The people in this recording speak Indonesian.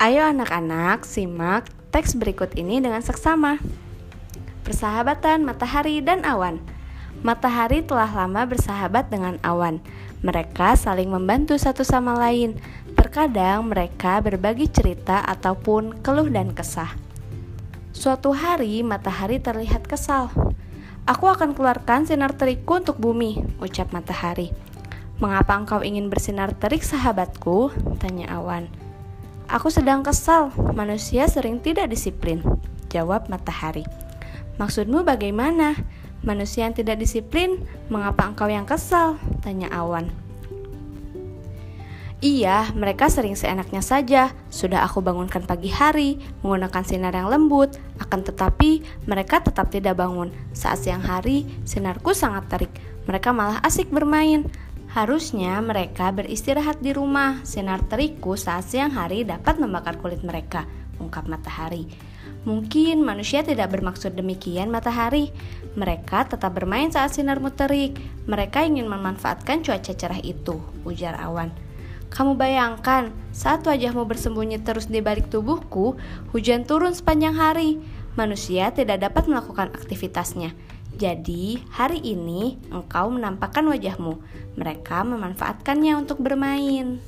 Ayo anak-anak, simak teks berikut ini dengan seksama. Persahabatan matahari dan awan. Matahari telah lama bersahabat dengan awan. Mereka saling membantu satu sama lain. Terkadang mereka berbagi cerita ataupun keluh dan kesah. Suatu hari matahari terlihat kesal. Aku akan keluarkan sinar terikku untuk bumi, ucap matahari. Mengapa engkau ingin bersinar terik sahabatku? Tanya awan. Aku sedang kesal, manusia sering tidak disiplin, jawab matahari. Maksudmu bagaimana? Manusia yang tidak disiplin, mengapa engkau yang kesal? Tanya awan. Iya, mereka sering seenaknya saja. Sudah aku bangunkan pagi hari, menggunakan sinar yang lembut, akan tetapi mereka tetap tidak bangun. Saat siang hari, sinarku sangat terik. Mereka malah asik bermain. Harusnya mereka beristirahat di rumah. Sinar terikku saat siang hari dapat membakar kulit mereka, ungkap matahari. Mungkin manusia tidak bermaksud demikian matahari. Mereka tetap bermain saat sinarmu terik. Mereka ingin memanfaatkan cuaca cerah itu, ujar awan. Kamu bayangkan, saat wajahmu bersembunyi terus di balik tubuhku, hujan turun sepanjang hari. Manusia tidak dapat melakukan aktivitasnya. Jadi, hari ini engkau menampakkan wajahmu. Mereka memanfaatkannya untuk bermain.